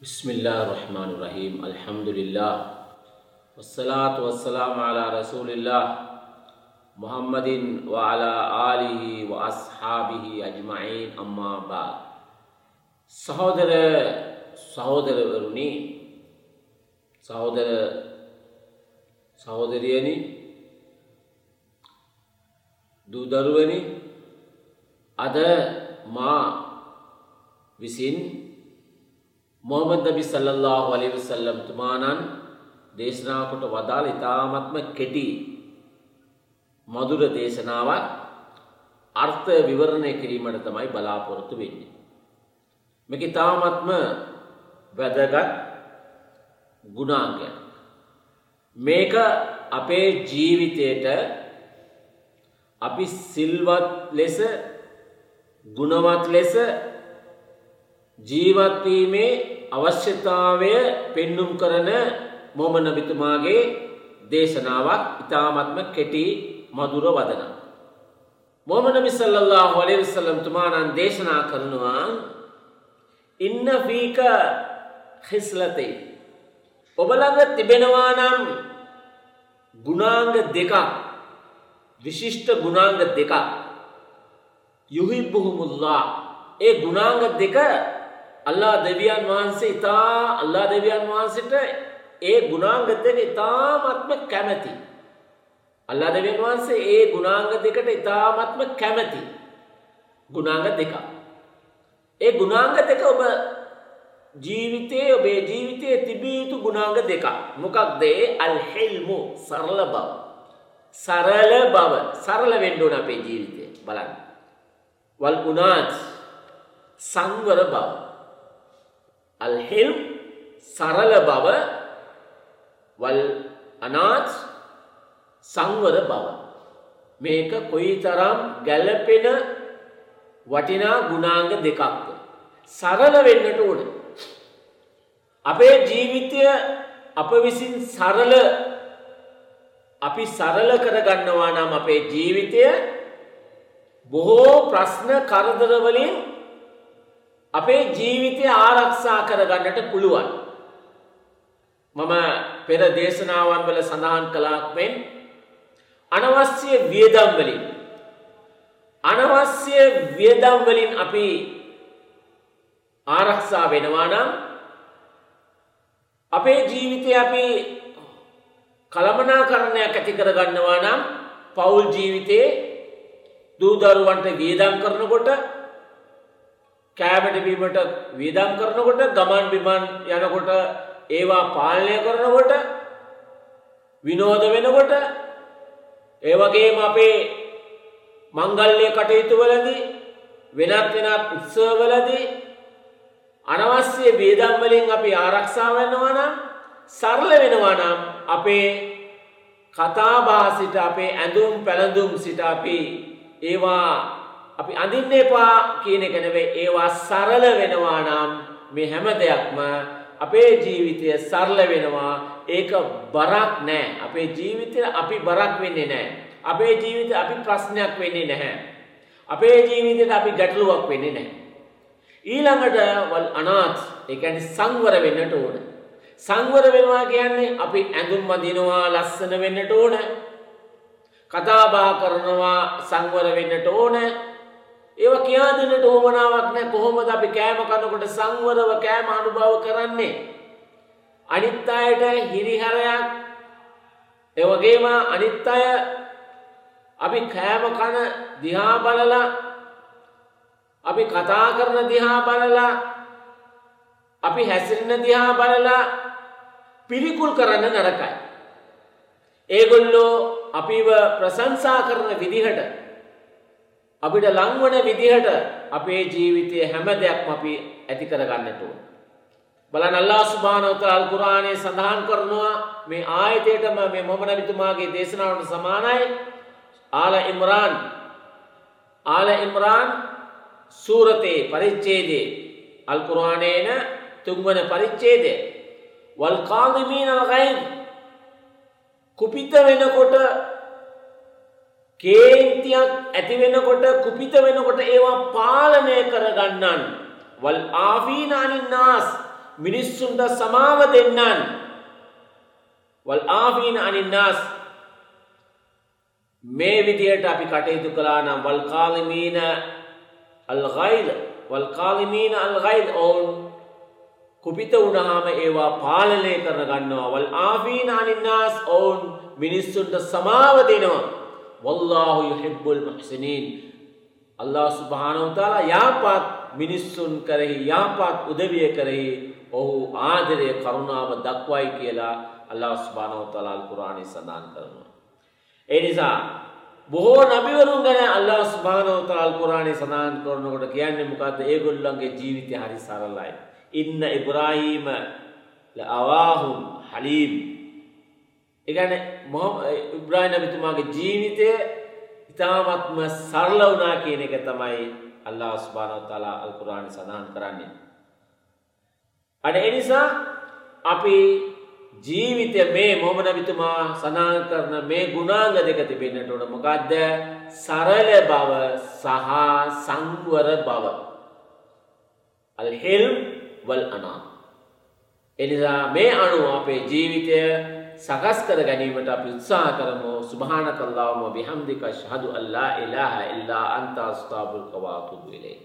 बसमीम अल्हम्दुलिल्लाह वसलात वसलाम अला रसूलिल्लाह मोहम्मदिन वाला आलिहि व अस्हाबिहि अजमाइन अम्मा बाद ಸಹೋದರ ಸಹೋದರವರುಣಿ ಸಹೋದರ ಸಹೋದರಿಯನಿ දුදරුවනි අද මා විසින් මොහමද නබි සල්ලල්ලාහු අලයිහි වසල්ලම් තුමාණන් දේශනා කොට වදාළ ඊ타ත්ම කෙටි මధుර දේශනාවක් අර්ථ විවරණය කිරීමට තමයි බලාපොරොත්තු වෙන්නේ. මේක ඊ타ත්ම වැදගත් ගුණාංගයක්. මේක අපේ ජීවිතයට අපි සිල්වත් ලෙස ගුණවත් ලෙස ජීවත්වීමේ අවශ්‍යතාවය පෙන්නුම් කරන මොම නබිතුමාගේ දේශනාවක් ඉතාමත්ම කෙටි මදුර වදන. මොම නබි සල්ලල්له වලේ විසල්ලම් තුමානන් දේශනා කරනවා ඉන්න ෆීක හිස්ලතයි. ඔබළඟ තිබෙනවා නම් ගුණාංග දෙකක් විශිෂ්ට ගුණාංග දෙකක් යුහිබ්බුහුමුල්ලා ඒ ගුණාංග දෙක අල්ලා දෙවියන් වහන්සේ ඉතා අල්ලා දෙවියන් වහන්සට ඒ ගුණාංග දෙක ඉතාමත්ම කැමැති. අල්ලා දෙවියන් වහන්සේ ඒ ගුණාංග දෙකට ඉතාමත්ම කැමැති ගුණාංග දෙක. ඒ ගුණාංග දෙක ඔබ ජීවිතයේ ඔබේ ජීවිතයේ තිබියයුතු ගුණාංග දෙක මොකක්දේ අල්හෙල්මු සරල බව. සරල බව සරල වෙන්ඩුවන අපේ ජීවිතය බලන්න. වල් උනාත් සංවර බව. අල්හෙල් සරල බව වල් අනාත් සංවර බව. මේක කොයි තරම් ගැලපෙන වටිනා ගුණාංග දෙකක්ද. සරල වෙන්නට ඕන. අපේ ජීවිතය අප විසින් සරල අපි සරල කරගන්නවා නම් අපේ ජීවිතය බොහෝ ප්‍රශ්න කරදරවලින් අපේ ජීවිතය ආරක්ෂා කරගන්නට පුළුවන්. මම පෙර දේශනාවන් වල සඳහන් කලාක්මෙන් අනවශ්‍ය වියදම් වලින් අනවශ්‍ය වියදම් වලින් අපි ආරක්ෂා වෙනවා නම් අපේ ජීවිතය අපි කළමනාකරණයක් ඇති කරගන්නවා නම් පවුල් ජීවිතයේ දූදරුවන්ට වියදම් කරනකොට කෑමට බීමට වියදම් කරනකොට ගමන් බිමන් යනකොට ඒවා පාලනය කරනකොට විනෝද වෙනකොට ඒවගේම අපේ මංගල්ලය කටයුතු වලදී වෙනත් වෙනත් උත්සවවලදී අනවශ්‍ය වේදම් වලින් අපි ආරක්ෂා වෙනවා නම් සරල වෙනවා නම් අපේ කතාබහ සිට අපේ ඇඳුම් පැළඳුම් සිට අපි ඒවා අපි අඳින්න එපා කියන එක නෙවෙයි. ඒවා සරල වෙනවා නම් මේ හැම දෙයක්ම අපේ ජීවිතය සරල වෙනවා. ඒක බරක් නෑ. අපේ ජීවිතය අපි බරක් වෙන්නේ නෑ. අපේ ජීවිතය අපි ප්‍රශ්නයක් වෙන්නේ නැහැ. අපේ ජීවිතයට අපි ගැටලුවක් වෙන්නේ නැහැ. ඊළඟට වල් අනාත් ඒ කියන්නේ සංවර වෙන්නට ඕන. සංවර වෙනවා කියන්නේ අපි ඇඳුම් අඳිනවා ලස්සන වෙන්නට ඕන. කතා බහ කරනවා සංවර වෙන්නට ඕන. ඒව කියා දෙන්නට ඕමනාවක් නැහැ කොහොමද අපි කෑම කනකොට සංවරව කෑම අනුභව කරන්නේ? අනිත් අයට හිරිහැරයක්. ඒ වගේම අනිත් අය අපි කෑම කන දිහා බලලා අපි කතා කරන දිහා බලලා අපි හැසිරෙන දිහා බලලා පිළිකුල් කරන්න නරකයි. ඒගොල්ලෝ අපිව ප්‍රශංසා කරන විදිහට අපිට ලංවන විදිහට අපේ ජීවිතය හැම දෙයක්ම අපි ඇති කරගන්නට ඕන. බලන්න අල්ලාහ් සුබ්හානහු වතාලා අල් කුර්ආනයේ සඳහන් කරනවා මේ ආයතයටම මේ මොහමඩ් නබිතුමාගේ දේශනාවට සමානයි. ආල ඉම්රාන් ආල ඉම්රාන් සූරතේ පරිච්ඡේදයේ අල් කුර්ආනයේන තුන්වන පරිච්ඡේදය වල් කාදිමීන අල් ගයිද් කුපිත වෙනකොට කේන්තියක් ඇති වෙනකොට කුපිත වෙනකොට ඒවා පාලනය කරගන්නන්. වල් ආෆීනානින් නාස් මිනිස්සුන්ට සමාව දෙන්නන්. වල් ආෆීන අනින්නාස් මේ විදියට අපි කටයුතු කළා නම් වල් කාලිමීන අල් ගයිල් වල් කාලිමීන අල් ගයිල් ඔවුන් කුපිත වුණාම ඒවා පාලනය කරන ගන්නවා වල් ආෆීන අනින්නාස් ඔවුන් මිනිස්සුන්ට සමාව දෙනවා. වල්ලාහු යුහිබ්බුල් මුහ්සිනීන් අල්ලාහ් සුබ්හානහු තාලා යාපත් මිනිස්සුන් කරෙහි යාපත් උදවිය කරෙහි ඔහු ආදරය කරුණාව දක්වයි කියලා අල්ලාහ් සුබ්හානහු තාලා අල් කුර්ආනයේ සඳහන් කරනවා ඒ නිසා බොහෝ නබිවරුන් ගැන අල්ලාහ් සුබ්හානහු තාලා අල් කුර්ආනයේ සඳහන් කරනකොට කියන්නේ මොකද්ද ඒගොල්ලන්ගේ ජීවිතය හරි සරලයි ඉන්න ඉබ්‍රාහීම ලඅවාහුම් හලීම් ඒ කියන්නේ ඉබ්‍රාහීම නබිතුමාගේ ජීවිතය ඉතාමත්ම සරල වුණා කියන එක තමයි අල්ලාහ් සුබ්හානහු තාලා අල් කුර්ආනයේ සඳහන් කරන්නේ අඩ එනිසා අපි ජීවිතය මේ මොහම නබිතුමා සඳහන් කරන මේ ගුණාංග දෙක තිබෙන්නට ඕන මොකක්ද සරල බව සහ සංවර බව. අල්හෙල්ම් වල් අනා. එනිසා මේ අනුව අපේ ජීවිතය සකස් කර ගැනීමට අපි උත්සාහ කරමු සුභාන කල්ලාවම විහම්දික ශහදු අල්ලා එලාහ එල්ලා අන්තා ස්ථාපුල් කවාතුදු වෙලේ.